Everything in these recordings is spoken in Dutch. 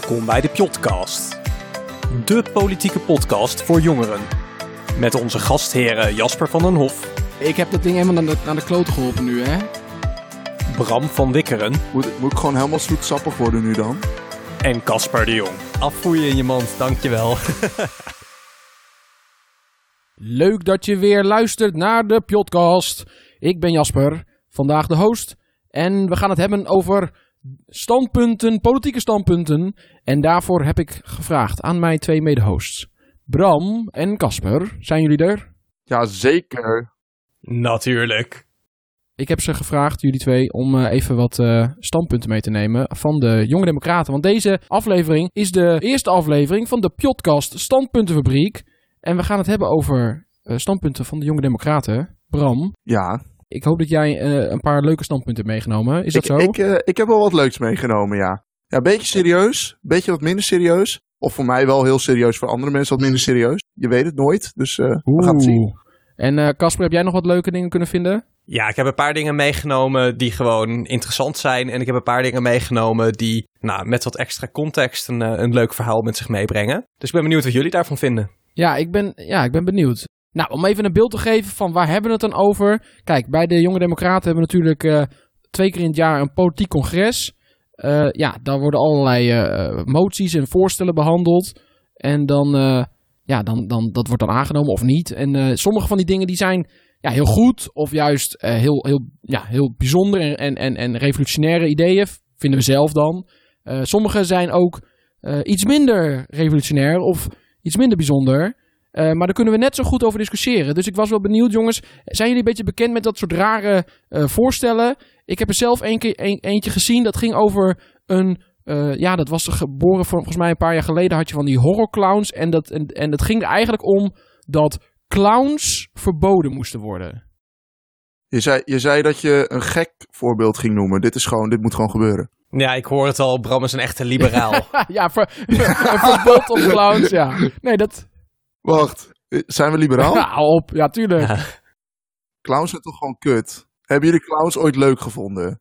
Welkom bij de Pjotcast. De politieke podcast voor jongeren. Met onze gastheren Jasper van den Hof, Ik heb dat ding helemaal naar de, naar de kloten geholpen nu, hè? Bram van Wikkeren Moet, moet ik gewoon helemaal zoetsappig worden nu dan? en Casper de Jong. Afvoeien in je mand, dankjewel. Leuk dat je weer luistert naar de podcast. Ik ben Jasper, vandaag de host. En we gaan het hebben over standpunten, politieke standpunten. En daarvoor heb ik gevraagd aan mijn twee mede-hosts. Bram en Casper, zijn jullie er? Ja, zeker. Natuurlijk. Ik heb ze gevraagd, jullie twee, om eh, even wat eh, standpunten mee te nemen van de Jonge Democraten. Want deze aflevering is de eerste aflevering van de podcast Standpuntenfabriek. En we gaan het hebben over eh, standpunten van de Jonge Democraten. Bram, Ja. Ik hoop dat jij eh, een paar leuke standpunten hebt meegenomen. Is dat zo? Ik, eh, ik heb wel wat leuks meegenomen, ja. Ja, een beetje serieus. Een beetje wat minder serieus. Of voor mij wel heel serieus, voor andere mensen wat minder serieus. Je weet het nooit, dus eh, we gaan het zien. En eh, Casper, heb jij nog wat leuke dingen kunnen vinden? Ja, ik heb een paar dingen meegenomen die gewoon interessant zijn. En ik heb een paar dingen meegenomen die nou, met wat extra context een, een leuk verhaal met zich meebrengen. Dus ik ben benieuwd wat jullie daarvan vinden. Ja, ik ben, ja, ik ben benieuwd. Nou, om even een beeld te geven van waar hebben we het dan over. Kijk, bij de Jonge Democraten hebben we natuurlijk eh, twee keer in het jaar een politiek congres. Eh, ja, daar worden allerlei eh, moties en voorstellen behandeld. En dan, ja, dan, dan, dat wordt dan aangenomen of niet. En sommige van die dingen die zijn ja, heel goed of juist heel, heel, ja, heel bijzonder en, en, en, revolutionaire ideeën, vinden we zelf dan. Sommige zijn ook iets minder revolutionair of iets minder bijzonder. Eh, maar daar kunnen we net zo goed over discussiëren. Dus ik was wel benieuwd, jongens. Zijn jullie een beetje bekend met dat soort rare eh, voorstellen? Ik heb er zelf een keer, een, eentje gezien. Dat ging over een. eh, ja, dat was geboren voor, volgens mij een paar jaar geleden. Had je van die horrorclowns. En dat, en, en dat ging er eigenlijk om dat clowns verboden moesten worden. Je zei, je zei dat je een gek voorbeeld ging noemen. Dit is gewoon, dit moet gewoon gebeuren. Ja, ik hoor het al. Bram is een echte liberaal. ja, ver, ver- een verbod op clowns. Ja, nee, dat. Wacht, eh, zijn we liberaal? Ja, op. Ja, tuurlijk. Ja. Clowns zijn toch gewoon kut? Hebben jullie clowns ooit leuk gevonden?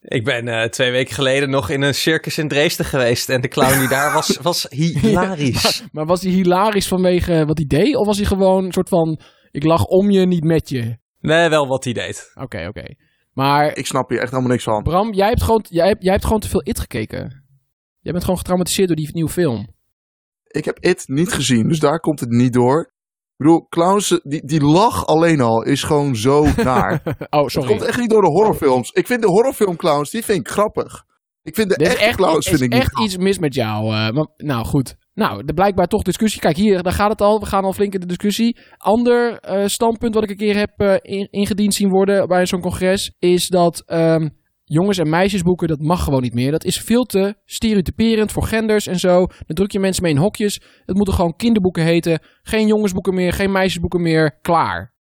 ik ben eh, twee weken geleden nog in een circus in Dresden geweest. En de clown die daar was, was hilarisch. Maar was hij hilarisch vanwege wat hij deed? Of was hij gewoon een soort van. Ik lach om je, niet met je? Nee, wel wat hij deed. Oké, oké. Maar Ik snap hier echt helemaal niks van. Bram, jij hebt, gewoon, jij, hebt, jij hebt gewoon te veel It gekeken. Jij bent gewoon getraumatiseerd door die nieuwe film. Ik heb It niet gezien, dus daar komt het niet door. Ik bedoel, clowns, die, die lach alleen al is gewoon zo naar. Oh, Het sorry. komt echt niet door de horrorfilms. Ik vind de horrorfilmclowns, die vind ik grappig. Ik vind de Er echte echt, clowns vind ik niet echt iets mis met jou. eh, maar, nou, goed. Nou, er blijkbaar toch discussie. Kijk, hier, daar gaat het al. We gaan al flink in de discussie. Ander eh, standpunt wat ik een keer heb eh, in- ingediend zien worden bij zo'n congres... is dat ehm, jongens- en meisjesboeken, dat mag gewoon niet meer. Dat is veel te stereotyperend voor genders en zo. Dan druk je mensen mee in hokjes. Het moeten gewoon kinderboeken heten. Geen jongensboeken meer, geen meisjesboeken meer. Klaar.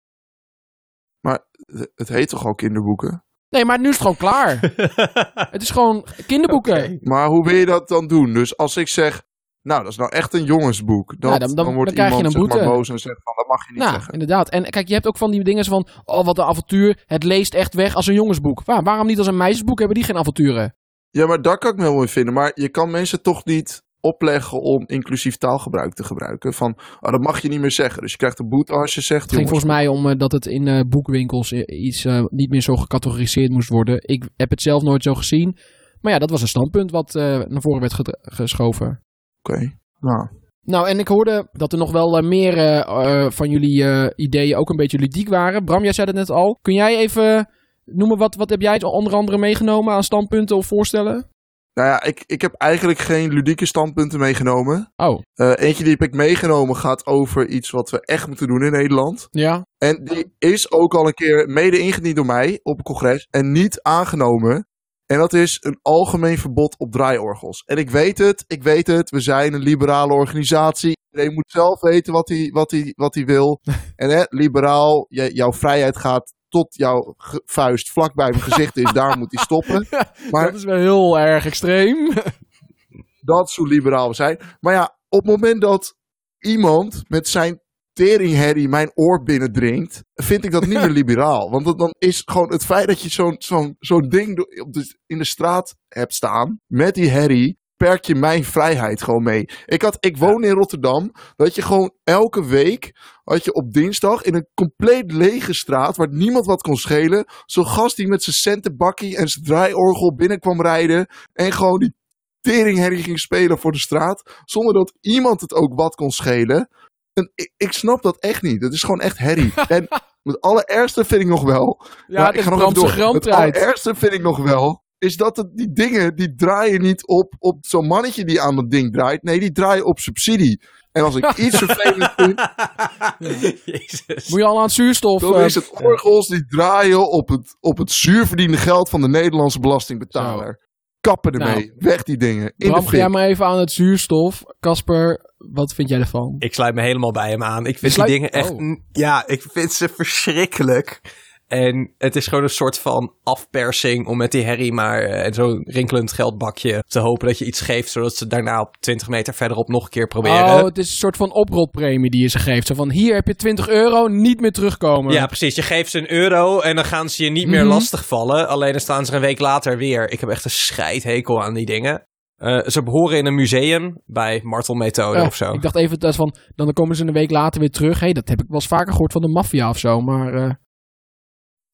Het- Het heet toch al kinderboeken? Nee, maar nu is het gewoon klaar. het is gewoon kinderboeken. Maar hoe wil je dat dan doen? Dus als ik zeg, nou, dat is nou echt een jongensboek. Dat, Ja, dan- dan- wordt dan krijg je iemand een zeg maar, boos en zegt van, dat mag je niet Nou, zeggen. inderdaad. En kijk, je hebt ook van die dingen van... Oh, wat een avontuur. Het leest echt weg als een jongensboek. Waar, waarom niet als een meisjesboek? Hebben die geen avonturen? Ja, maar daar kan ik me wel in vinden. Maar je kan mensen toch niet opleggen om inclusief taalgebruik te gebruiken. Van, oh, dat mag je niet meer zeggen. Dus je krijgt een boete als je zegt... Het ging jongens, volgens mij om eh, dat het in eh, boekwinkels iets eh, niet meer zo gecategoriseerd moest worden. Ik heb het zelf nooit zo gezien. Maar ja, dat was een standpunt wat naar voren werd geschoven. Oké, nou. Nou, en ik hoorde dat er nog wel eh, meer eh, eh, van jullie ideeën ook een beetje ludiek waren. Bram, jij zei het net al. Kun jij even noemen, wat, wat heb jij onder andere meegenomen aan standpunten of voorstellen? Nou ja, ik, ik heb eigenlijk geen ludieke standpunten meegenomen. Oh, eentje die heb ik meegenomen gaat over iets wat we echt moeten doen in Nederland. ja. En die is ook al een keer mede ingediend door mij op een congres en niet aangenomen. En dat is een algemeen verbod op draaiorgels. En ik weet het, ik weet het, we zijn een liberale organisatie. Iedereen moet zelf weten wat hij, wat hij, wat hij wil. en hè, liberaal, jouw vrijheid gaat tot jouw vuist vlak bij mijn gezicht is, daar moet hij stoppen. Maar Dat is wel heel erg extreem. dat is hoe liberaal we zijn. Maar ja, op het moment dat iemand met zijn teringherrie mijn oor binnendringt, vind ik dat niet meer liberaal. Want dat- dan is gewoon het feit dat je zo'n zo'n zo'n ding do- op de, in de straat hebt staan met die herrie, perk je mijn vrijheid gewoon mee. Ik, had, ik woon in Rotterdam, dat je gewoon elke week, had je op dinsdag in een compleet lege straat, waar niemand wat kon schelen, zo'n gast die met zijn centenbakkie en zijn draaiorgel binnenkwam rijden en gewoon die teringherrie ging spelen voor de straat, zonder dat iemand het ook wat kon schelen. En ik, ik snap dat echt niet. Dat is gewoon echt herrie. en het allerergste vind ik nog wel. Ja, maar het ik ga is nog even Bramse door. Het allerergste vind ik nog wel. Is dat het, die dingen, die draaien niet op, op zo'n mannetje die aan dat ding draait. Nee, die draaien op subsidie. En als ik iets vervelend vind, Jezus. Moet je al aan het zuurstof... dan eh, is het orgels die draaien op het, op het zuurverdiende geld van de Nederlandse belastingbetaler. Kappen ermee. Nou. Weg die dingen. In Bram, de ga jij maar even aan het zuurstof. Casper, wat vind jij ervan? Ik sluit me helemaal bij hem aan. Ik vind sluit- die dingen echt... Oh. Ja, ik vind ze verschrikkelijk. En het is gewoon een soort van afpersing om met die herrie maar eh, en zo'n rinkelend geldbakje te hopen dat je iets geeft, zodat ze daarna op 20 meter verderop nog een keer proberen. Oh, het is een soort van oprotpremie die je ze geeft. Zo van, hier heb je 20 euro, niet meer terugkomen. Ja, precies. Je geeft ze een euro en dan gaan ze je niet meer Mhm. lastigvallen. Alleen dan staan ze een week later weer. Ik heb echt een scheidhekel aan die dingen. Eh, ze behoren in een museum bij Martelmethode Oh, of zo. Ik dacht even dat van, dan komen ze een week later weer terug. Hé, hey, dat heb ik wel eens vaker gehoord van de maffia of zo. Maar eh,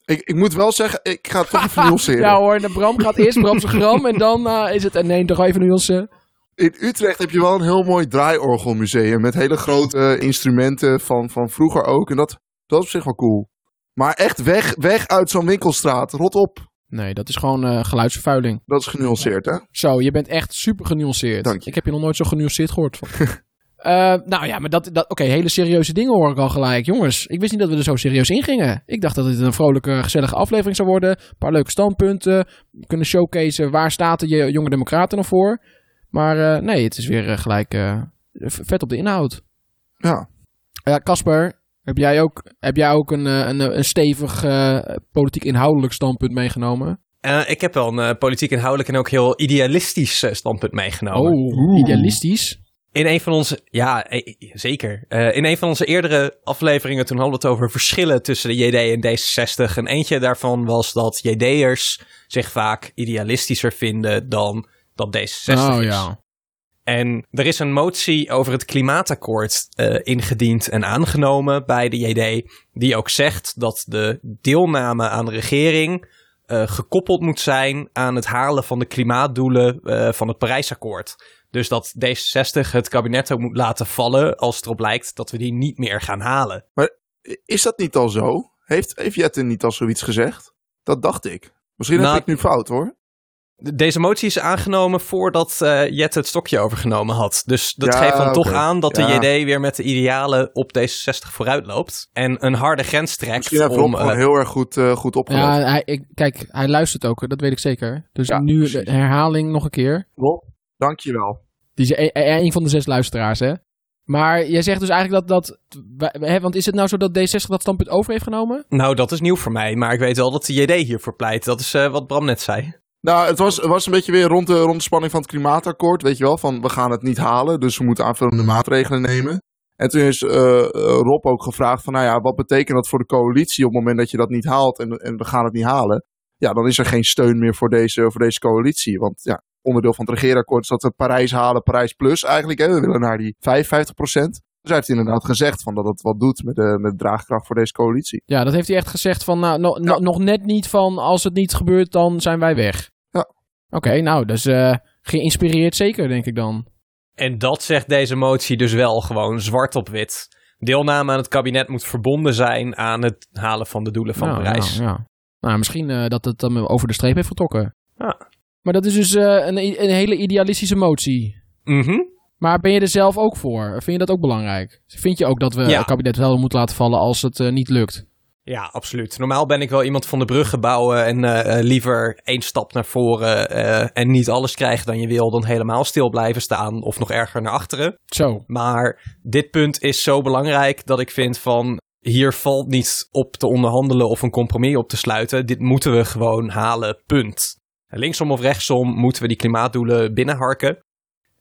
Ik, ik moet wel zeggen, ik ga het toch even nuanceren. ja hoor, de Bram gaat eerst Bramse gram en dan eh, is het... En nee, toch even nuance. In Utrecht heb je wel een heel mooi draaiorgelmuseum. Met hele grote eh, instrumenten van, van vroeger ook. En dat, dat is op zich wel cool. Maar echt weg, weg uit zo'n winkelstraat. Rot op. Nee, dat is gewoon eh, geluidsvervuiling. Dat is genuanceerd, hè? Zo, je bent echt super genuanceerd. Dank je. Ik heb je nog nooit zo genuanceerd gehoord. Van. Eh, nou ja, maar dat, dat oké, hele serieuze dingen hoor ik al gelijk. Jongens, ik wist niet dat we er zo serieus in gingen. Ik dacht dat het een vrolijke, gezellige aflevering zou worden. Een paar leuke standpunten. We kunnen showcase waar staat de jonge democraten nog voor. Maar eh, nee, het is weer eh, gelijk eh, vet op de inhoud. Ja. Ja, Casper, heb jij ook, heb jij ook een, een, een stevig politiek inhoudelijk standpunt meegenomen? Eh, ik heb wel een politiek inhoudelijk en ook heel idealistisch standpunt meegenomen. Oh, idealistisch. In een van onze, ja, eh, zeker. Eh, in een van onze eerdere afleveringen, toen hadden we het over verschillen tussen de JD en D66. En eentje daarvan was dat JD'ers zich vaak idealistischer vinden dan dat D66 Oh is. ja. En er is een motie over het klimaatakkoord eh, ingediend en aangenomen bij de JD, die ook zegt dat de deelname aan de regering eh, gekoppeld moet zijn aan het halen van de klimaatdoelen van het Parijsakkoord. Dus dat D66 het kabinet ook moet laten vallen als het erop lijkt dat we die niet meer gaan halen. Is dat niet al zo? Heeft, heeft Jette niet al zoiets gezegd? Dat dacht ik. Misschien Nou, heb ik nu fout, hoor. De- Deze motie is aangenomen voordat eh Jet het stokje overgenomen had. Dus dat Ja, geeft dan toch aan dat Ja. de JD weer met de idealen op D66 vooruit loopt. En een harde grens trekt Misschien heeft Rob om... gewoon eh, heel erg goed, eh, goed. Ja, hij, ik, kijk, hij luistert ook, dat weet ik zeker. Dus Ja, nu precies. de herhaling nog een keer. Rob, dankjewel. Die is een, een van de zes luisteraars, hè? Maar jij zegt dus eigenlijk dat dat... Hè, want is het nou zo dat D60 dat standpunt over heeft genomen? Nou, dat is nieuw voor mij. Maar ik weet wel dat de JD hiervoor pleit. Dat is eh, wat Bram net zei. Nou, het was, het was een beetje weer rond de, rond de spanning van het klimaatakkoord. Weet je wel, van we gaan het niet halen, dus we moeten aanvullende maatregelen nemen. En toen is eh, eh, Rob ook gevraagd van, nou ja, wat betekent dat voor de coalitie op het moment dat je dat niet haalt en, en we gaan het niet halen? Ja, dan is er geen steun meer voor deze, voor deze coalitie. Want ja, onderdeel van het regeerakkoord is dat we Parijs halen, Parijs plus eigenlijk. Hè. We willen naar die 55 procent. Dus hij heeft inderdaad gezegd van dat het wat doet met de, met de draagkracht voor deze coalitie. Ja, dat heeft hij echt gezegd van... Nou, no- no- Ja. nog net niet van... Als het niet gebeurt, dan zijn wij weg. Ja. Oké, nou, dus eh, geïnspireerd zeker, denk ik dan. En dat zegt deze motie dus wel gewoon zwart op wit. Deelname aan het kabinet moet verbonden zijn aan het halen van de doelen van Nou, Parijs. Ja, ja. Nou, misschien eh, dat het dan over de streep heeft getrokken. Ja. Maar dat is dus eh, een, een hele idealistische motie. Mhm. Maar ben je er zelf ook voor? Vind je dat ook belangrijk? Vind je ook dat we Ja. het kabinet wel moeten laten vallen als het eh, niet lukt? Ja, absoluut. Normaal ben ik wel iemand van de bruggen bouwen en eh, liever één stap naar voren en niet alles krijgen dan je wil, dan helemaal stil blijven staan of nog erger naar achteren. Zo. Maar dit punt is zo belangrijk dat ik vind van hier valt niet op te onderhandelen of een compromis op te sluiten. Dit moeten we gewoon halen, punt. Linksom of rechtsom moeten we die klimaatdoelen binnenharken.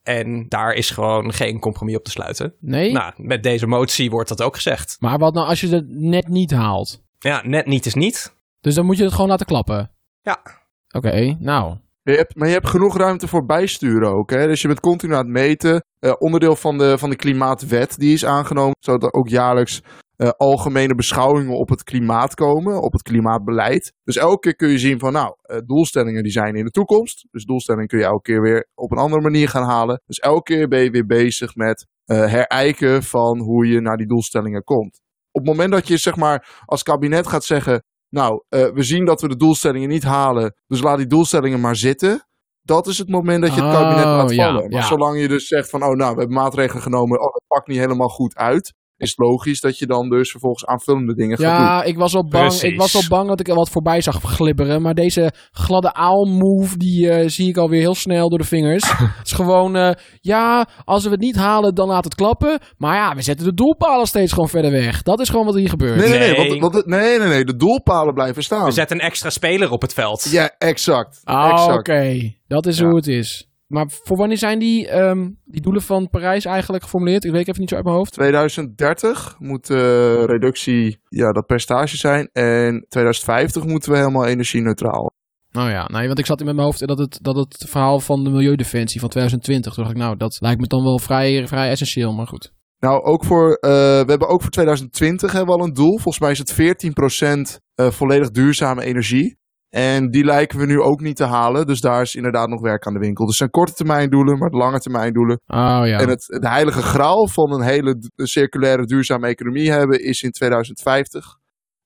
En daar is gewoon geen compromis op te sluiten. Nee? Nou, met deze motie wordt dat ook gezegd. Maar wat nou als je het net niet haalt? Ja, net niet is niet. Dus dan moet je het gewoon laten klappen. Ja. Oké, nou. Maar je hebt genoeg ruimte voor bijsturen ook. Hè? Dus je bent continu aan het meten. Eh, onderdeel van de, van de klimaatwet die is aangenomen. Zodat er ook jaarlijks eh, algemene beschouwingen op het klimaat komen. Op het klimaatbeleid. Dus elke keer kun je zien van nou, eh, doelstellingen die zijn in de toekomst. Dus doelstellingen kun je elke keer weer op een andere manier gaan halen. Dus elke keer ben je weer bezig met herijken van hoe je naar die doelstellingen komt. Op het moment dat je zeg maar als kabinet gaat zeggen nou, uh, we zien dat we de doelstellingen niet halen, dus laat die doelstellingen maar zitten. Dat is het moment dat je het kabinet Oh, laat ja, vallen. maar ja. zolang je dus zegt van, oh nou, we hebben maatregelen genomen, oh, het pakt niet helemaal goed uit, is het logisch dat je dan dus vervolgens aanvullende dingen gaat doen. Ja, ik was al bang. Precies. Ik was al bang dat ik er wat voorbij zag glibberen. Maar deze gladde aalmove, die eh, zie ik alweer heel snel door de vingers. het is gewoon, eh, ja, als we het niet halen, dan laat het klappen. Maar ja, we zetten de doelpalen steeds gewoon verder weg. Dat is gewoon wat hier gebeurt. Nee, nee, nee, Nee. want, want het- nee, nee, nee, de doelpalen blijven staan. We zetten een extra speler op het veld. Ja, exact. Ah, exact. oké. Dat is Ja. hoe het is. Maar voor wanneer zijn die, ehm, die doelen van Parijs eigenlijk geformuleerd? Ik weet even niet zo uit mijn hoofd. 2030 moet de reductie ja, dat percentage zijn. En 2050 moeten we helemaal energie-neutraal. Nou ja, nee, want ik zat in mijn hoofd dat het, dat het verhaal van de Milieudefensie van 2020. Toen dacht ik, nou, dat lijkt me dan wel vrij, vrij essentieel, maar goed. Nou, ook voor, eh, we hebben ook voor 2020 hebben we al een doel. Volgens mij is het 14% eh, volledig duurzame energie. En die lijken we nu ook niet te halen. Dus daar is inderdaad nog werk aan de winkel. Dus het zijn korte termijn doelen, maar lange termijn doelen. Oh ja. En het, het heilige graal van een hele circulaire duurzame economie hebben is in 2050.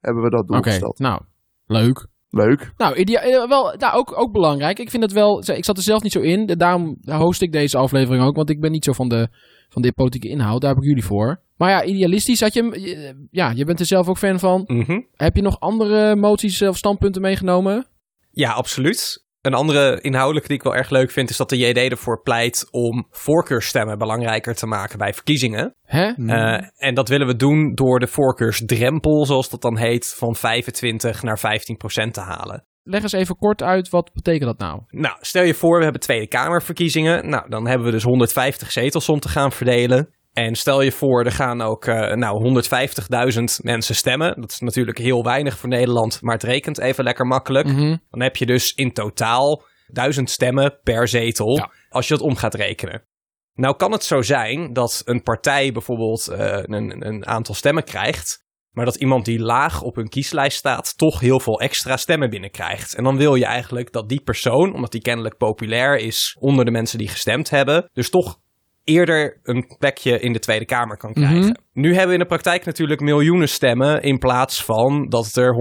Hebben we dat doel Oké, gesteld. nou, leuk. Leuk. Nou, idea- eh, wel, nou ook, ook belangrijk. Ik vind het wel, ik zat er zelf niet zo in. Daarom host ik deze aflevering ook, want ik ben niet zo van de, van de politieke inhoud. Daar heb ik jullie voor. Maar ja, idealistisch had je, ja, je bent er zelf ook fan van. Mhm. Heb je nog andere moties of standpunten meegenomen? Ja, absoluut. Een andere inhoudelijke die ik wel erg leuk vind, is dat de JD ervoor pleit om voorkeurstemmen belangrijker te maken bij verkiezingen. Hè? Mm. Eh, en dat willen we doen door de voorkeursdrempel, zoals dat dan heet, van 25 naar 15 procent te halen. Leg eens even kort uit, wat betekent dat nou? Nou, stel je voor, we hebben Tweede Kamerverkiezingen. Nou, dan hebben we dus 150 zetels om te gaan verdelen. En stel je voor, er gaan ook eh, nou, 150.000 mensen stemmen. Dat is natuurlijk heel weinig voor Nederland, maar het rekent even lekker makkelijk. Mhm. Dan heb je dus in totaal 1000 stemmen per zetel, Ja. als je dat om gaat rekenen. Nou kan het zo zijn dat een partij bijvoorbeeld eh, een, een aantal stemmen krijgt, maar dat iemand die laag op hun kieslijst staat toch heel veel extra stemmen binnenkrijgt. En dan wil je eigenlijk dat die persoon, omdat die kennelijk populair is onder de mensen die gestemd hebben, dus toch eerder een plekje in de Tweede Kamer kan krijgen. Mhm. Nu hebben we in de praktijk natuurlijk miljoenen stemmen in plaats van dat het er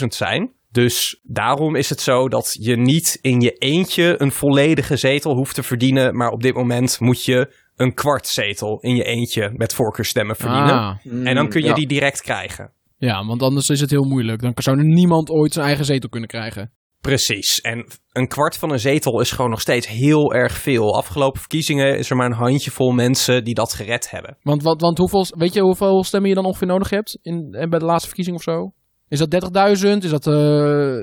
150.000 zijn. Dus daarom is het zo dat je niet in je eentje een volledige zetel hoeft te verdienen, maar op dit moment moet je een kwart zetel in je eentje met voorkeurstemmen verdienen. Ah, En dan kun je Ja. die direct krijgen. ja, want anders is het heel moeilijk. Dan zou er niemand ooit zijn eigen zetel kunnen krijgen. Precies. En een kwart van een zetel is gewoon nog steeds heel erg veel. Afgelopen verkiezingen is er maar een handjevol mensen die dat gered hebben. Want, wat, want hoeveel, weet je hoeveel stemmen je dan ongeveer nodig hebt in, en bij de laatste verkiezing of zo? Is dat 30.000? Is dat eh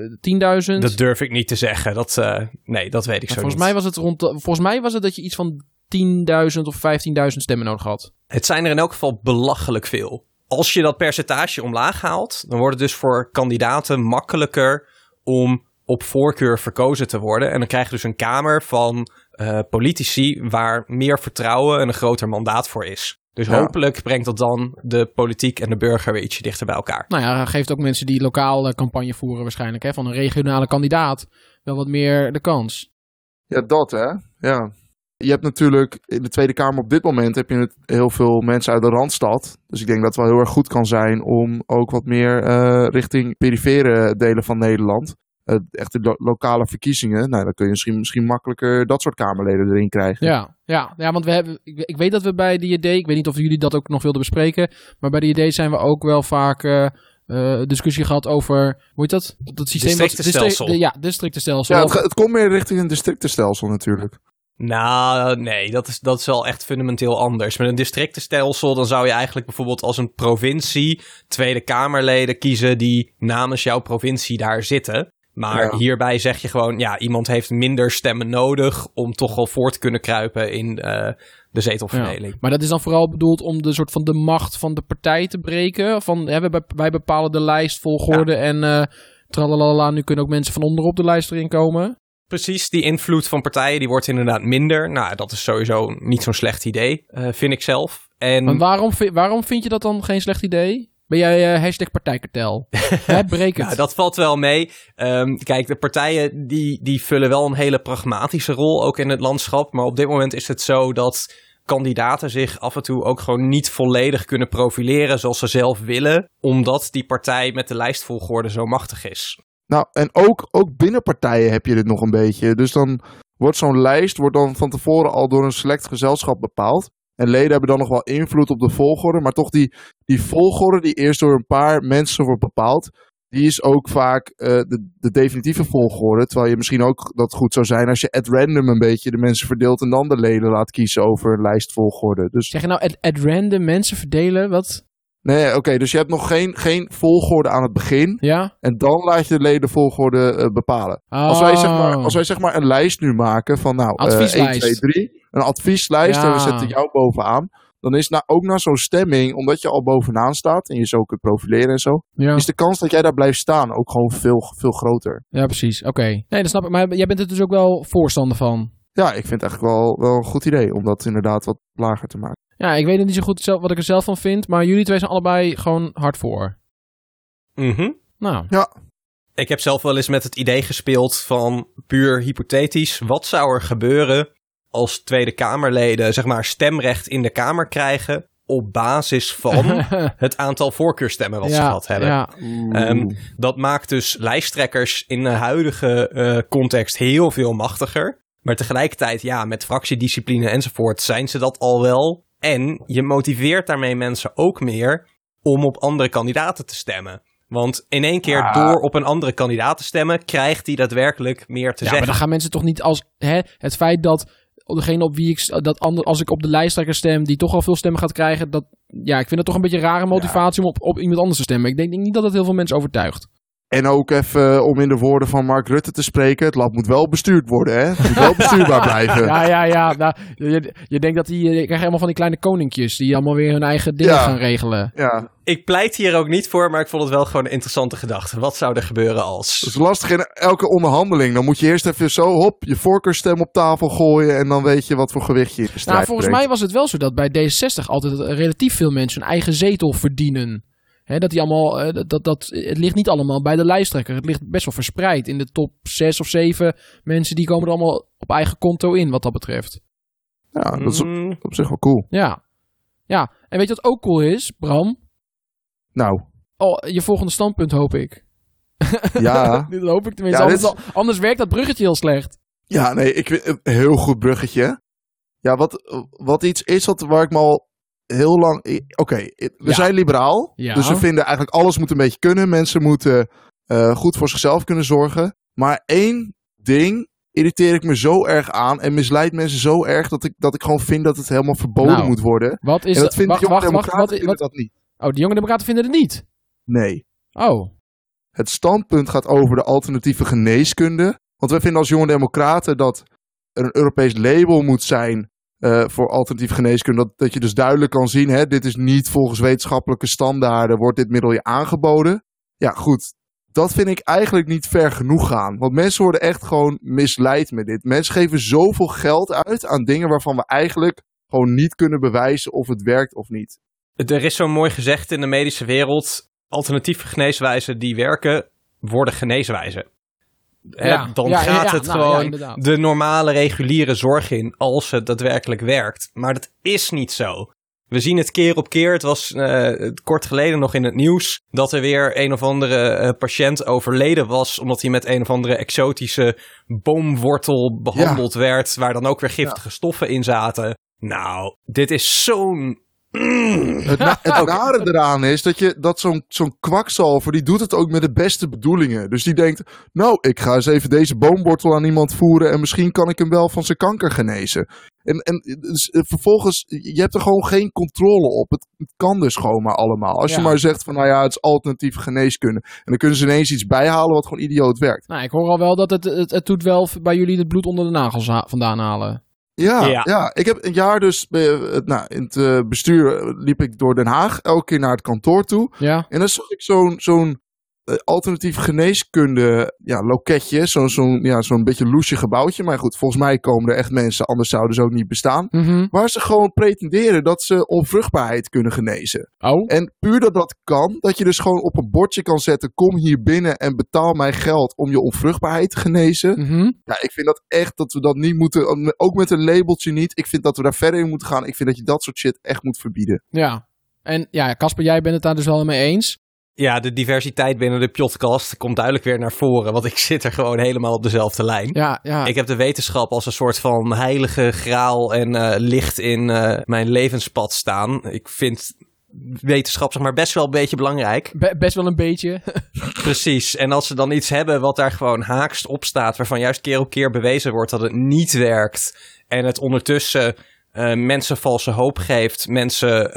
10.000? Dat durf ik niet te zeggen. Dat, eh, nee, dat weet ik zo volgens niet. mij was het rond. volgens mij was het dat je iets van 10.000 of 15.000 stemmen nodig had. Het zijn er in elk geval belachelijk veel. Als je dat percentage omlaag haalt, dan wordt het dus voor kandidaten makkelijker om op voorkeur verkozen te worden. En dan krijg je dus een kamer van eh, politici waar meer vertrouwen en een groter mandaat voor is. Dus Ja. hopelijk brengt dat dan de politiek en de burger weer ietsje dichter bij elkaar. Nou ja, geeft ook mensen die lokaal eh, campagne voeren waarschijnlijk. Hè, van een regionale kandidaat wel wat meer de kans. Ja, dat hè. Ja. Je hebt natuurlijk in de Tweede Kamer op dit moment heb je het heel veel mensen uit de Randstad. Dus ik denk dat het wel heel erg goed kan zijn om ook wat meer eh, richting perifere delen van Nederland. eh, echt de lo- lokale verkiezingen. Nou, dan kun je misschien, misschien makkelijker dat soort Kamerleden erin krijgen. Ja, ja, ja want we hebben, ik, ik weet dat we bij de IED, ik weet niet of jullie dat ook nog wilden bespreken, maar bij de IED zijn we ook wel vaak eh, eh, discussie gehad over, hoe heet dat? Dat systeem Districtenstelsel. distri- ja, districtenstelsel. Ja, het, het komt meer richting een districtenstelsel natuurlijk. Nou, nee, dat is, dat is wel echt fundamenteel anders. Met een districtenstelsel, dan zou je eigenlijk bijvoorbeeld als een provincie Tweede Kamerleden kiezen die namens jouw provincie daar zitten. Maar Ja. hierbij zeg je gewoon, ja, iemand heeft minder stemmen nodig om toch wel voor te kunnen kruipen in eh, de zetelverdeling. Ja, maar dat is dan vooral bedoeld om de soort van de macht van de partij te breken. Van, hè, wij, wij bepalen de lijstvolgorde en eh tralalala, nu kunnen ook mensen van onderop de lijst erin komen. Precies, die invloed van partijen die wordt inderdaad minder. Nou, dat is sowieso niet zo'n slecht idee, uh, vind ik zelf. En... Maar waarom, waarom vind je dat dan geen slecht idee? Ben jij uh, hashtag partijkartel? Breek het. Ja, dat valt wel mee. Um, kijk, de partijen die, die vullen wel een hele pragmatische rol ook in het landschap. Maar op dit moment is het zo dat kandidaten zich af en toe ook gewoon niet volledig kunnen profileren zoals ze zelf willen. Omdat die partij met de lijstvolgorde zo machtig is. Nou, en ook, ook binnen partijen heb je dit nog een beetje. Dus dan wordt zo'n lijst wordt dan van tevoren al door een select gezelschap bepaald. En leden hebben dan nog wel invloed op de volgorde. Maar toch die, die volgorde die eerst door een paar mensen wordt bepaald. Die is ook vaak uh, de, de definitieve volgorde. Terwijl je misschien ook dat goed zou zijn als je at random een beetje de mensen verdeelt. En dan de leden laat kiezen over een lijstvolgorde. Dus... Zeg je nou at, at random mensen verdelen? Wat? Nee, oké. dus je hebt nog geen, geen volgorde aan het begin. Ja. En dan laat je de leden volgorde uh, bepalen. Oh. Als, wij zeg maar, als wij zeg maar een lijst nu maken van nou, Advieslijst. Uh, 1, 2, 3. Een advieslijst Ja. en we zetten jou bovenaan. Dan is na, ook na zo'n stemming, omdat je al bovenaan staat en je zo kunt profileren en zo, Ja, is de kans dat jij daar blijft staan ook gewoon veel, veel groter. ja precies. Oké. Nee, dat snap ik. Maar jij bent er dus ook wel voorstander van. Ja, ik vind het eigenlijk wel, wel een goed idee om dat inderdaad wat lager te maken. Ja, ik weet het niet zo goed zelf, wat ik er zelf van vind. Maar jullie twee zijn allebei gewoon hard voor. Mhm. Nou, Ik heb zelf wel eens met het idee gespeeld van puur hypothetisch. Wat zou er gebeuren als Tweede Kamerleden zeg maar stemrecht in de Kamer krijgen op basis van het aantal voorkeurstemmen wat ze ja, gehad hebben? Ja, Ehm, dat maakt dus lijsttrekkers in de huidige eh, context heel veel machtiger. Maar tegelijkertijd, ja, met fractiediscipline enzovoort zijn ze dat al wel. En je motiveert daarmee mensen ook meer om op andere kandidaten te stemmen. Want in één keer door op een andere kandidaat te stemmen, krijgt hij daadwerkelijk meer te ja maar zeggen. dan gaan mensen toch niet als... Hè, het feit dat degene op wie ik... Dat ander, als ik op de lijsttrekker stem, die toch al veel stemmen gaat krijgen... Dat, ja, ik vind het toch een beetje een rare motivatie om op, op iemand anders te stemmen. Ik denk, denk niet dat het heel veel mensen overtuigt. En ook even eh, om in de woorden van Mark Rutte te spreken, het land moet wel bestuurd worden, hè? Het moet wel bestuurbaar blijven. Ja, ja, ja. Nou, je, je denkt dat die... Je krijgt helemaal van die kleine koninkjes... die allemaal weer hun eigen dingen Ja. gaan regelen. Ja, Ik pleit hier ook niet voor, maar ik vond het wel gewoon een interessante gedachte. Wat zou er gebeuren als... dat is lastig in elke onderhandeling. Dan moet je eerst even zo, hop, je voorkeurstem op tafel gooien en dan weet je wat voor gewicht je in de strijd Nou, volgens brengt. mij was het wel zo dat bij D66 altijd relatief veel mensen hun eigen zetel verdienen. Hè, dat die allemaal, eh, dat, dat, dat, het ligt niet allemaal bij de lijsttrekker. Het ligt best wel verspreid. In de top 6 of 7 mensen die komen er allemaal op eigen konto in, wat dat betreft. Ja, dat is op, Mm, op zich wel cool. Ja. Ja, en weet je wat ook cool is, Bram? Nou, Oh, je volgende standpunt hoop ik. ja. Dit hoop ik tenminste. Ja, anders, dit anders werkt dat bruggetje heel slecht. Ja, nee, ik vind het een heel goed bruggetje. Ja, wat, wat iets is wat, waar ik me al heel lang... Oké, we Ja. zijn liberaal. Ja. Dus we vinden eigenlijk alles moet een beetje kunnen. Mensen moeten eh, goed voor zichzelf kunnen zorgen. Maar één ding irriteer ik me zo erg aan en misleidt mensen zo erg dat ik, dat ik gewoon vind dat het helemaal verboden Nou, moet worden. Wat is en dat vinden wacht, jonge wacht, wacht, democraten wat, vinden wat, dat niet. Oh, de jonge democraten vinden het niet. Nee. Oh. Het standpunt gaat over de alternatieve geneeskunde. Want wij vinden als jonge democraten dat er een Europees label moet zijn eh, voor alternatieve geneeskunde. Dat, dat je dus duidelijk kan zien, hè, dit is niet volgens wetenschappelijke standaarden, wordt dit middel je aangeboden. Ja, goed. Dat vind ik eigenlijk niet ver genoeg gaan. Want mensen worden echt gewoon misleid met dit. Mensen geven zoveel geld uit aan dingen waarvan we eigenlijk gewoon niet kunnen bewijzen of het werkt of niet. Er is zo'n mooi gezegd in de medische wereld: alternatieve geneeswijzen die werken, worden geneeswijzen. Hè, Ja, dan ja, gaat ja, het nou, gewoon de normale reguliere zorg in als het daadwerkelijk werkt. Maar dat is niet zo. We zien het keer op keer. Het was eh, kort geleden nog in het nieuws dat er weer een of andere eh, patiënt overleden was omdat hij met een of andere exotische boomwortel behandeld werd, waar dan ook weer giftige stoffen in zaten. Nou, dit is zo'n Het, na- het nare eraan is dat, je, dat zo'n zo'n kwakzalver, die doet het ook met de beste bedoelingen. Dus die denkt, nou, ik ga eens even deze boomwortel aan iemand voeren en misschien kan ik hem wel van zijn kanker genezen. En, en dus, eh, vervolgens, je hebt er gewoon geen controle op. Het, het kan dus gewoon maar allemaal. Als je maar zegt van, nou ja, het is alternatieve geneeskunde. En dan kunnen ze ineens iets bijhalen wat gewoon idioot werkt. Nou, ik hoor al wel dat het, het, het doet wel bij jullie het bloed onder de nagels vandaan halen. Ja, Ja. ja. ik heb een jaar dus, bij, eh, nou, in het eh, bestuur eh, liep ik door Den Haag, elke keer naar het kantoor toe. Ja? En dan zag ik zo'n zo'n eh, alternatieve geneeskunde ja, loketje. Zo'n zo'n ja, zo'n beetje loesje gebouwtje. Maar goed, volgens mij komen er echt mensen, anders zouden ze ook niet bestaan. Mhm. Waar ze gewoon pretenderen dat ze onvruchtbaarheid kunnen genezen. Oh, En puur dat dat kan, dat je dus gewoon op een bordje kan zetten: kom hier binnen en betaal mij geld om je onvruchtbaarheid te genezen. mhm. Ja, ik vind dat echt dat we dat niet moeten, ook met een labeltje niet. Ik vind dat we daar verder in moeten gaan. Ik vind dat je dat soort shit echt moet verbieden. ja. En ja, Casper, jij bent het daar dus wel mee eens. Ja, de diversiteit binnen de podcast komt duidelijk weer naar voren. Want ik zit er gewoon helemaal op dezelfde lijn. Ja, ja. Ik heb de wetenschap als een soort van heilige graal en eh, licht in eh, mijn levenspad staan. Ik vind wetenschap zeg maar best wel een beetje belangrijk. Be- best wel een beetje. Precies. En als ze dan iets hebben wat daar gewoon haakst op staat, waarvan juist keer op keer bewezen wordt dat het niet werkt. En het ondertussen eh, mensen valse hoop geeft, mensen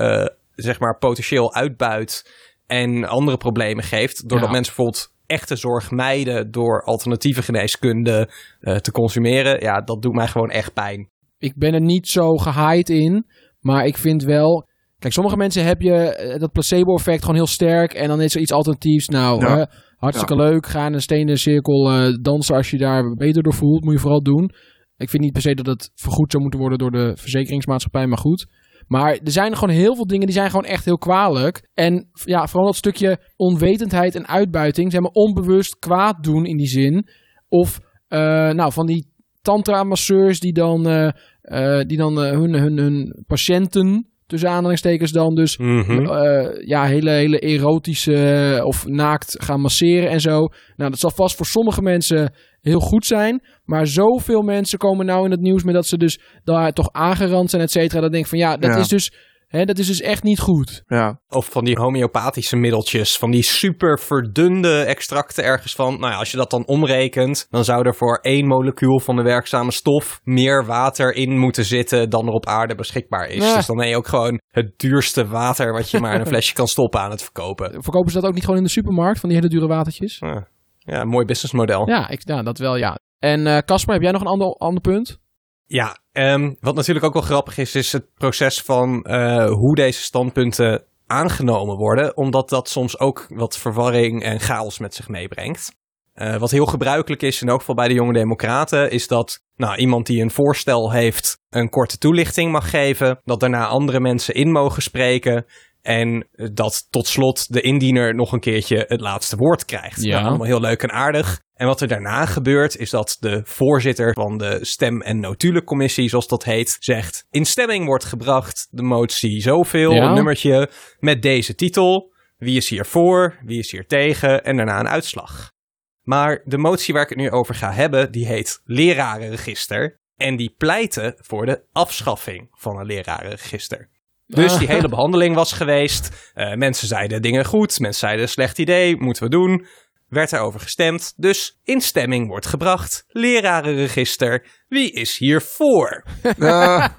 zeg maar potentieel uitbuit en andere problemen geeft. Doordat Ja. mensen bijvoorbeeld echte zorg mijden door alternatieve geneeskunde eh, te consumeren. Ja, dat doet mij gewoon echt pijn. ik ben er niet zo gehaaid in. Maar ik vind wel. Kijk, sommige mensen heb je eh, dat placebo-effect gewoon heel sterk. En dan is er iets alternatiefs. Nou, Ja. hè, hartstikke leuk. Ga in een stenen cirkel eh, dansen als je daar beter door voelt. Moet je vooral doen. Ik vind niet per se dat het vergoed zou moeten worden door de verzekeringsmaatschappij. Maar goed. Maar er zijn gewoon heel veel dingen die zijn gewoon echt heel kwalijk. En ja, vooral dat stukje onwetendheid en uitbuiting. Zeg maar onbewust kwaad doen in die zin. Of eh, nou, van die tantra-masseurs die dan, eh, eh, die dan hun, hun, hun patiënten, tussen aanhalingstekens dan dus, Mhm. eh, ja, hele, hele erotische eh, of naakt gaan masseren en zo. Nou, dat zal vast voor sommige mensen heel goed zijn. Maar zoveel mensen komen nou in het nieuws met dat ze dus daar toch aangerand zijn, et cetera. Dat denk ik van ja, dat Ja. is dus... Hè, dat is dus echt niet goed. Ja, Of van die homeopathische middeltjes, van die super verdunde extracten ergens van. Nou ja, als je dat dan omrekent, dan zou er voor één molecuul van de werkzame stof meer water in moeten zitten dan er op aarde beschikbaar is. Ja. Dus dan ben je ook gewoon het duurste water wat je maar in een flesje kan stoppen aan het verkopen. Verkopen ze dat ook niet gewoon in de supermarkt, van die hele dure watertjes? Ja, ja mooi businessmodel. Ja, ik, ja dat wel, ja. En eh Casper, heb jij nog een ander, ander punt? Ja, ehm, wat natuurlijk ook wel grappig is, is het proces van eh, hoe deze standpunten aangenomen worden. Omdat dat soms ook wat verwarring en chaos met zich meebrengt. Eh, wat heel gebruikelijk is, in elk geval bij de jonge democraten, is dat nou, iemand die een voorstel heeft een korte toelichting mag geven. Dat daarna andere mensen in mogen spreken. En dat tot slot de indiener nog een keertje het laatste woord krijgt. Ja. Nou, allemaal heel leuk en aardig. En wat er daarna gebeurt, is dat de voorzitter van de stem- en notulencommissie, zoals dat heet, zegt: In stemming wordt gebracht de motie zoveel, Ja. een nummertje, met deze titel. Wie is hier voor? Wie is hier tegen? En daarna een uitslag. Maar de motie waar ik het nu over ga hebben, die heet lerarenregister. En die pleiten voor de afschaffing van een lerarenregister. Dus die hele behandeling was geweest. Eh, mensen zeiden dingen goed, mensen zeiden slecht idee, moeten we doen. Werd erover gestemd, dus in stemming wordt gebracht. Lerarenregister, wie is hier voor? Ja.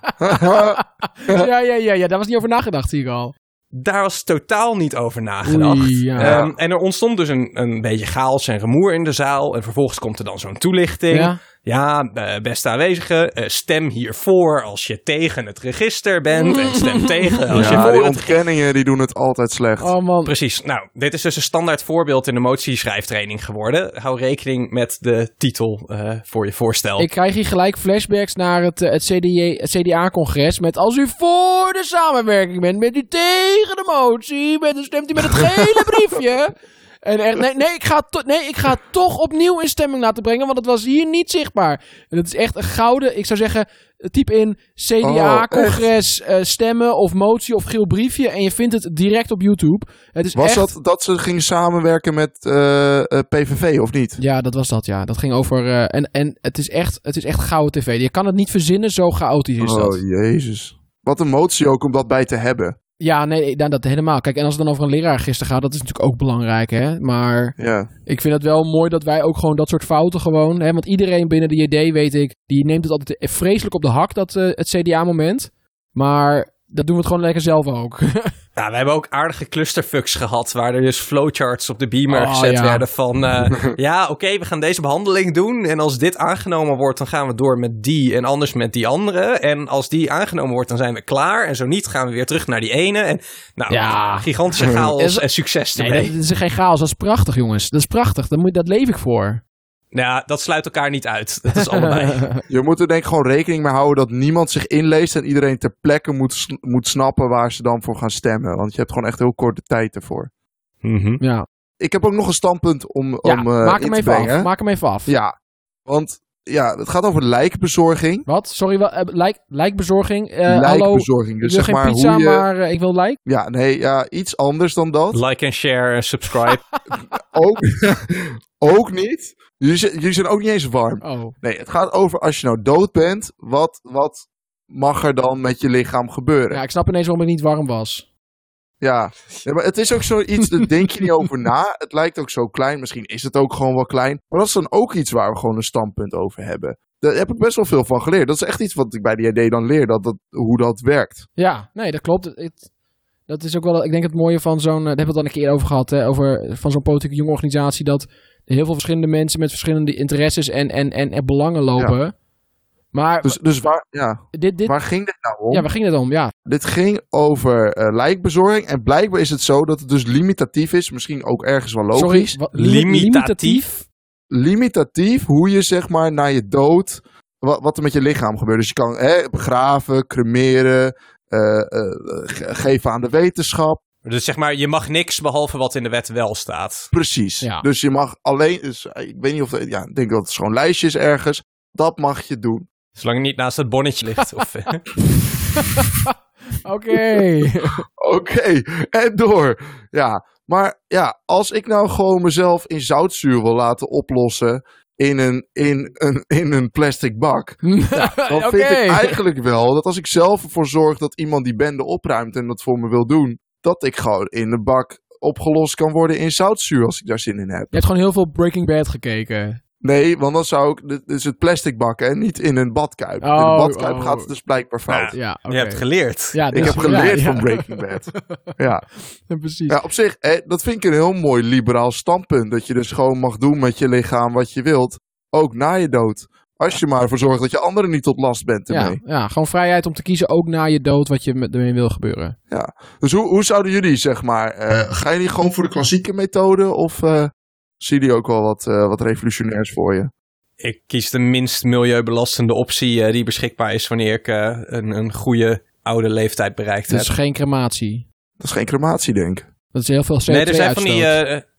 ja, ja, ja, daar was niet over nagedacht, zie ik al. Daar was totaal niet over nagedacht. Oei, ja. Ehm, en er ontstond dus een, een beetje chaos en rumoer in de zaal. En vervolgens komt er dan zo'n toelichting. Ja. Ja, eh, beste aanwezigen, eh, stem hiervoor als je tegen het register bent. En stem tegen als je ja, voor die het ontkenningen die doen het altijd slecht. Oh man. Precies. Nou, dit is dus een standaard voorbeeld in de motieschrijftraining geworden. Hou rekening met de titel eh, voor je voorstel. Ik krijg hier gelijk flashbacks naar het, het, CDA het CDA-congres. Met als u voor de samenwerking bent, bent u tegen de motie. Bent, dan stemt u met het gele briefje. En echt, nee, nee, ik ga nee, ik ga het toch opnieuw in stemming laten brengen, want het was hier niet zichtbaar. En dat is echt een gouden, ik zou zeggen, typ in CDA-congres eh, stemmen of motie of geel briefje en je vindt het direct op YouTube. Het is Was echt... dat dat ze gingen samenwerken met eh, eh, PVV of niet? Ja, dat was dat, ja. Dat ging over... en en het, is echt, het is echt gouden tv. Je kan het niet verzinnen, zo chaotisch is dat. Oh, jezus. Wat een motie ook om dat bij te hebben. Ja, nee, nou, dat helemaal. Kijk, en als het dan over een leraarregister gaat, dat is natuurlijk ook belangrijk, hè. Maar Ja. ik vind het wel mooi dat wij ook gewoon dat soort fouten gewoon... Hè, want iedereen binnen de JD, weet ik, die neemt het altijd vreselijk op de hak, dat, eh, het CDA-moment. Maar dat doen we het gewoon lekker zelf ook. Ja, we hebben ook aardige clusterfucks gehad, waar er dus flowcharts op de beamer Oh, gezet ja. werden van, eh, ja, oké, we gaan deze behandeling doen en als dit aangenomen wordt, dan gaan we door met die en anders met die andere. En als die aangenomen wordt, dan zijn we klaar en zo niet, gaan we weer terug naar die ene. En nou, Ja. gigantische chaos en succes nee, dat is geen chaos. Dat is prachtig, jongens. Dat is prachtig. Dat, moet, dat leef ik voor. Ja, dat sluit elkaar niet uit. Dat is allebei. Je moet er denk ik gewoon rekening mee houden dat niemand zich inleest en iedereen ter plekke moet, moet snappen waar ze dan voor gaan stemmen. Want je hebt gewoon echt heel korte tijd ervoor. Mhm. ja, Ik heb ook nog een standpunt om, ja om eh, maak in hem te even brengen. af. Maak hem even af. Ja, want ja, het gaat over lijkbezorging. Wat? Sorry, wel, eh, lijk, lijkbezorging. Eh, hallo, lijkbezorging. ik Dus wil zeg geen maar pizza, hoe je... maar eh, ik wil lijk. Ja, nee, ja, iets anders dan dat. Like en share en subscribe. ook, ook niet. Jullie zijn, jullie zijn ook niet eens warm. Oh. Nee, het gaat over als je nou dood bent, wat, wat mag er dan met je lichaam gebeuren? Ja, ik snap ineens waarom het niet warm was. Ja, Ja, maar het is ook zoiets, daar denk je niet over na. Het lijkt ook zo klein, misschien is het ook gewoon wel klein. Maar dat is dan ook iets waar we gewoon een standpunt over hebben. Daar heb ik best wel veel van geleerd. Dat is echt iets wat ik bij die idee dan leer, dat, dat, hoe dat werkt. Ja, nee, dat klopt. Het, dat is ook wel, ik denk het mooie van zo'n, eh, daar hebben we het al een keer over gehad, hè, over van zo'n politieke jonge organisatie, dat er heel veel verschillende mensen met verschillende interesses en, en, en, en belangen lopen. Maar Dus, dus waar, ja, dit, dit, waar ging dit nou om? ja, waar ging het om? Ja, Dit ging over eh, lijkbezorging. En blijkbaar is het zo dat het dus limitatief is. Misschien ook ergens wel logisch. sorry, Limitatief? limitatief hoe je zeg maar na je dood, wat, wat er met je lichaam gebeurt. Dus je kan hè, begraven, cremeren, eh, eh, ge- geven aan de wetenschap. Dus zeg maar, je mag niks behalve wat in de wet wel staat. Precies. Ja. Dus je mag alleen, dus, ik weet niet of, de- ja, ik denk dat het gewoon lijstjes ergens. Dat mag je doen. Zolang het niet naast het bonnetje ligt. Eh, Oké. Oké, en door. Ja, maar ja, als ik nou gewoon mezelf in zoutzuur wil laten oplossen in een, in een, in een plastic bak. Dan vind ik eigenlijk wel dat als ik zelf ervoor zorg dat iemand die bende opruimt en dat voor me wil doen, dat ik gewoon in de bak opgelost kan worden in zoutzuur als ik daar zin in heb. Je hebt gewoon heel veel Breaking Bad gekeken. Nee, want dan zou ik, dit is het plastic bak en niet in een badkuip. in Oh, een badkuip oh. gaat het dus blijkbaar fout. Ja, oké. Je hebt geleerd. Ja, Ik dus- heb geleerd ja, van ja. Breaking Bad. Ja. Precies. ja, op zich, eh, dat vind ik een heel mooi liberaal standpunt. Dat je dus gewoon mag doen met je lichaam wat je wilt. Ook na je dood. Als je maar ervoor zorgt dat je anderen niet tot last bent Ja, ermee. ja, gewoon vrijheid om te kiezen, ook na je dood, wat je met- ermee wil gebeuren. Dus hoe, hoe zouden jullie, zeg maar, eh, gaan jullie gewoon voor de klassieke methode? Of eh zie je ook wel wat, eh, wat revolutionairs voor je? Ik kies de minst milieubelastende optie eh, die beschikbaar is wanneer ik eh, een, een goede oude leeftijd bereikt Dus heb. geen crematie. Dat is geen crematie, denk ik. Dat is heel veel CO2 Nee, er zijn, van die.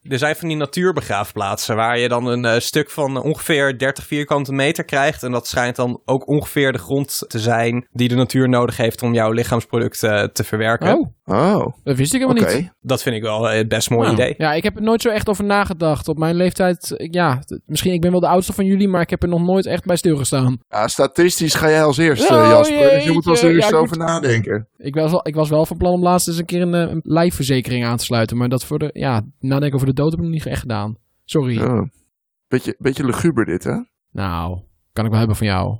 Eh, er zijn van die natuurbegraafplaatsen waar je dan een eh, stuk van ongeveer 30 vierkante meter krijgt. En dat schijnt dan ook ongeveer de grond te zijn die de natuur nodig heeft om jouw lichaamsproduct eh, te verwerken. Oh, Oh, dat wist ik helemaal niet. Dat vind ik wel eh, het best mooi Nou, idee. Ja, ik heb er nooit zo echt over nagedacht. Op mijn leeftijd, eh, ja, misschien ik ben wel de oudste van jullie, maar ik heb er nog nooit echt bij stilgestaan. Ja, statistisch ga jij als eerste, Oh, Jasper. Dus je moet als eerste Ja, over nadenken. Ik was, wel, ik was wel van plan om laatst eens een keer een, eh, een lijfverzekering aan te sluiten, maar dat voor de, ja, nadenken over de dood heb ik nog niet echt gedaan. Sorry. Oh. Beetje, beetje luguber dit, hè? Oké. Nou, kan ik wel hebben van jou.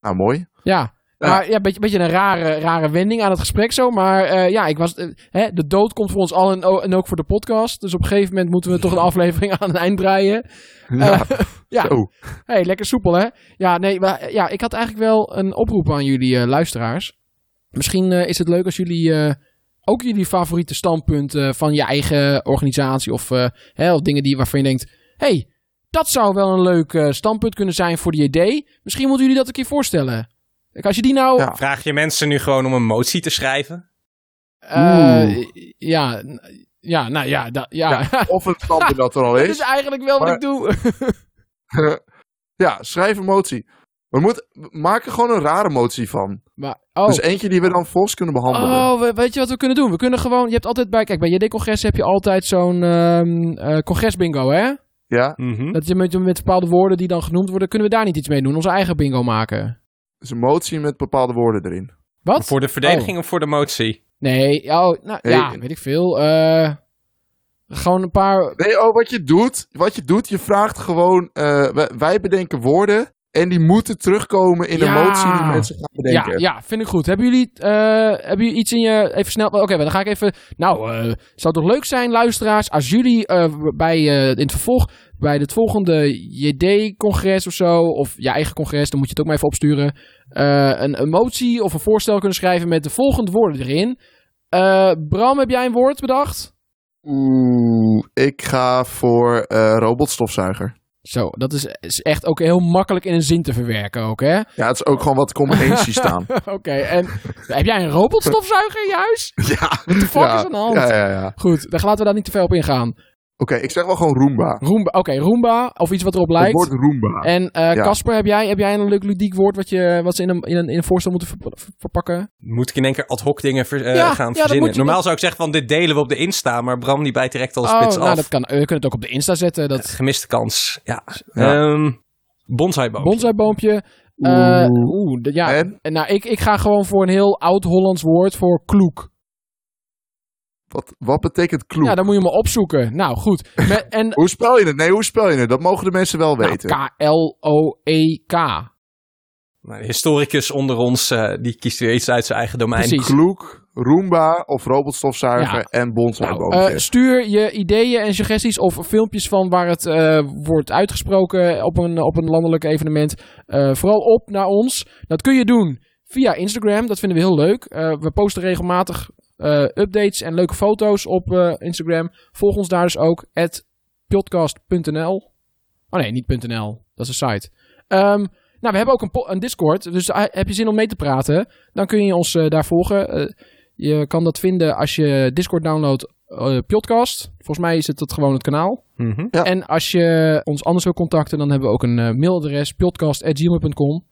Nou, mooi. Ja, Ja. maar ja, beetje, beetje een rare, rare wending aan het gesprek zo. Maar eh, ja, ik was, eh, hè, de dood komt voor ons al en, ook voor de podcast. Dus op een gegeven moment moeten we toch een aflevering aan het eind breien. Ja, ja. zo. hey, lekker soepel hè? Ja, nee, maar, ja, ik had eigenlijk wel een oproep aan jullie eh, luisteraars. Misschien eh, is het leuk als jullie eh, ook jullie favoriete standpunten van je eigen organisatie of, eh, hè, of dingen die, waarvan je denkt... hey, dat zou wel een leuk eh, standpunt kunnen zijn voor die idee. Misschien moeten jullie dat een keer voorstellen. Kijk, Als je die nou... Ja. Vraag je mensen nu gewoon om een motie te schrijven? eh, ja, ja, nou ja, da- ja. Of een standpunt dat er al dat is. is eigenlijk wel wat ik doe. ja, schrijf een motie. We moeten maak er gewoon een rare motie van. Maar, oh. Dus eentje die we dan volgens kunnen behandelen. Oh, we- weet je wat we kunnen doen? We kunnen gewoon, je hebt altijd bij, kijk, bij JD-congres heb je altijd zo'n ehm eh, congresbingo, hè? Ja, Mhm. Dat je met, met bepaalde woorden die dan genoemd worden, kunnen we daar niet iets mee doen? Onze eigen bingo maken. dus een motie met bepaalde woorden erin. Wat? Voor de verdediging of voor de motie? Nee, oh, nou, ja, weet ik veel. Eh, gewoon een paar, Nee, oh, wat je doet, wat je doet, je vraagt gewoon, eh, wij, wij bedenken woorden En die moeten terugkomen in de Ja. motie die mensen gaan bedenken. Ja, ja, vind ik goed. Hebben jullie, eh, hebben jullie iets in je... Even snel... Oké, dan ga ik even... Nou, eh, zou het toch leuk zijn, luisteraars, als jullie eh, bij, eh, in het vervolg... bij het volgende JD-congres of zo... of je eigen congres, dan moet je het ook maar even opsturen... eh, een, een motie of een voorstel kunnen schrijven met de volgende woorden erin. Eh, Bram, heb jij een woord bedacht? Oeh, ik ga voor eh, robotstofzuiger. Zo, dat is, is echt ook heel makkelijk in een zin te verwerken ook, hè? Ja, het is ook gewoon wat zie staan. Oké, en heb jij een robotstofzuiger in je huis? ja. What the fuck ja, is aan de hand? Ja, ja, ja. Goed, dan laten we daar niet te veel op ingaan. Oké, ik zeg wel gewoon Roomba. Roomba, oké, Roomba, of iets wat erop Het lijkt. woord Roomba. En eh Ja. Casper, heb, jij, heb jij een leuk ludiek woord wat, je, wat ze in een, in, een, in een voorstel moeten ver- ver- verpakken? Moet ik in één keer ad hoc dingen ver- eh, Ja, gaan verzinnen? je- Normaal zou ik zeggen van dit delen we op de Insta, maar Bram die bijt direct al oh, spits nou, af. dat kan. eh, We kunnen het ook op de Insta zetten. Dat Gemiste kans. Ja. Ja. Ehm bonsaiboom. bonsaiboompje. Eh, Oeh. Ja. En? En nou, ik, ik ga gewoon voor een heel oud-Hollands woord voor kloek. Wat, wat betekent kloek? Ja, dan moet je me opzoeken. Nou, goed. Met, en Hoe spel je het? Nee, hoe spel je het? Dat mogen de mensen wel nou, weten. K-L-O-E-K. Nou, de historicus onder ons, eh, die kiest weer iets uit zijn eigen domein. Precies. Kloek, Roomba of robotstofzuiger Ja. en Nou, bonsaiboomtje. eh, stuur je ideeën en suggesties of filmpjes van waar het eh, wordt uitgesproken op een, op een landelijk evenement. eh, vooral op naar ons. Dat kun je doen via Instagram. Dat vinden we heel leuk. Eh, we posten regelmatig updates en leuke foto's op eh, Instagram. Volg ons daar dus ook. podcast.nl Oh nee, niet .nl. Dat is een site. Ehm, nou, we hebben ook een, een Discord. Dus eh, heb je zin om mee te praten? Dan kun je ons eh, daar volgen. Eh, je kan dat vinden als je Discord downloadt, eh, podcast. Volgens mij is het dat gewoon het kanaal. Mhm. Ja. En als je ons anders wil contacten, dan hebben we ook een eh, mailadres, podcast.gmail.com.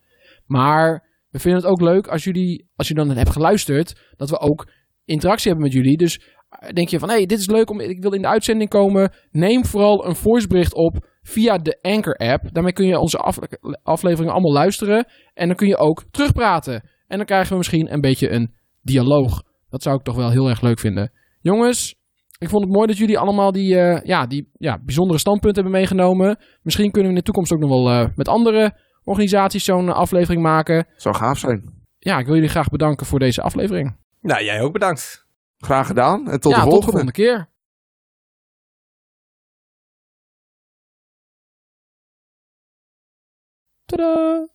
Maar we vinden het ook leuk als jullie, als je dan hebt geluisterd, dat we ook interactie hebben met jullie. Dus eh, denk je van, hé, hey, dit is leuk, om, ik wil in de uitzending komen. Neem vooral een voicebericht op via de Anchor-app. Daarmee kun je onze afle- afleveringen allemaal luisteren. En dan kun je ook terugpraten. En dan krijgen we misschien een beetje een dialoog. Dat zou ik toch wel heel erg leuk vinden. Jongens, ik vond het mooi dat jullie allemaal die, eh, ja, die ja, bijzondere standpunten hebben meegenomen. Misschien kunnen we in de toekomst ook nog wel eh, met andere organisaties zo'n aflevering maken. Zou gaaf zijn. Ja, ik wil jullie graag bedanken voor deze aflevering. Nou, jij ook bedankt. Graag gedaan en tot ja, de tot de volgende. volgende keer. Tadaa!